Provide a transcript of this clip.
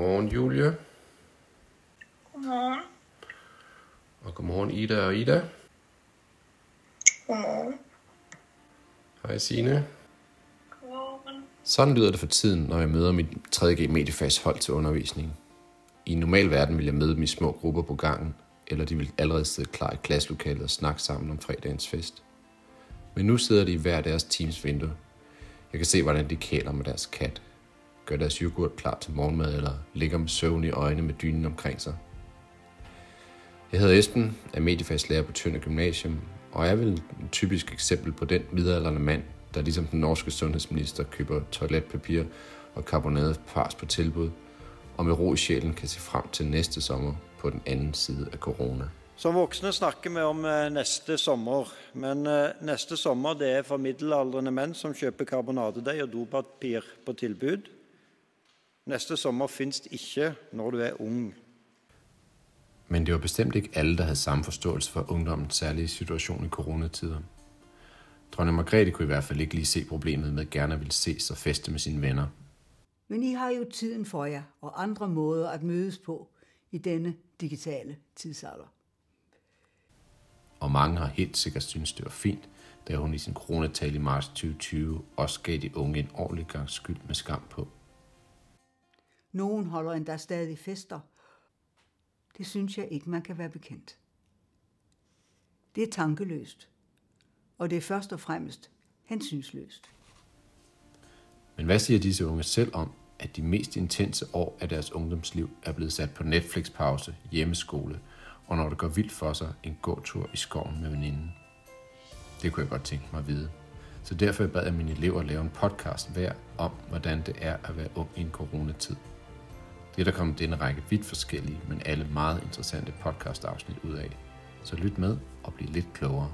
Godmorgen, Julie. Godmorgen. Og godmorgen, Ida og Ida. Godmorgen. Hej, Signe. Godmorgen. Sådan lyder det for tiden, når jeg møder mit 3G mediefagshold til undervisning. I en normal verden vil jeg møde dem i små grupper på gangen, eller de vil allerede sidde klar i klasselokalet og snakke sammen om fredagens fest. Men nu sidder de i hver deres teams vindue. Jeg kan se, hvordan de kæler med deres kat, gør deres yoghurt klar til morgenmad eller ligger med søvn i øjnene med dynen omkring sig. Jeg hedder Esben, er mediefagslærer på Tønder Gymnasium, og er vel et typisk eksempel på den midalderne mand, der ligesom den norske sundhedsminister køber toiletpapir og karbonade fars på tilbud, og med ro i sjælen kan se frem til næste sommer på den anden side af corona. Som voksne snakker vi om eh, næste sommer, men eh, næste sommer det er for middelaldrende mænd som køber karbonadedeig og dopapir på tilbud. Neste sommer finnes ikke når du er ung. Men det var bestemt ikke alle, der havde samme forståelse for ungdommens særlige situation i coronatider. Dronning Margrethe kunne i hvert fald ikke lige se problemet med at gerne ville ses og feste med sine venner. Men I har jo tiden for jer og andre måder at mødes på i denne digitale tidsalder. Og mange har helt sikkert synes det var fint, da hun i sin coronatale i marts 2020 også gav de unge en ordentlig gang skyld med skam på. Nogen holder endda stadig fester. Det synes jeg ikke, man kan være bekendt. Det er tankeløst. Og det er først og fremmest hensynsløst. Men hvad siger disse unge selv om, at de mest intense år af deres ungdomsliv er blevet sat på Netflix-pause, hjemmeskole, og når det går vildt for sig, en gåtur i skoven med veninden? Det kunne jeg godt tænke mig at vide. Så derfor bad jeg mine elever lave en podcast hver om, hvordan det er at være ung i en coronatid. Det er der kommet denne række vidt forskellige, men alle meget interessante podcast-afsnit ud af. Så lyt med og bliv lidt klogere.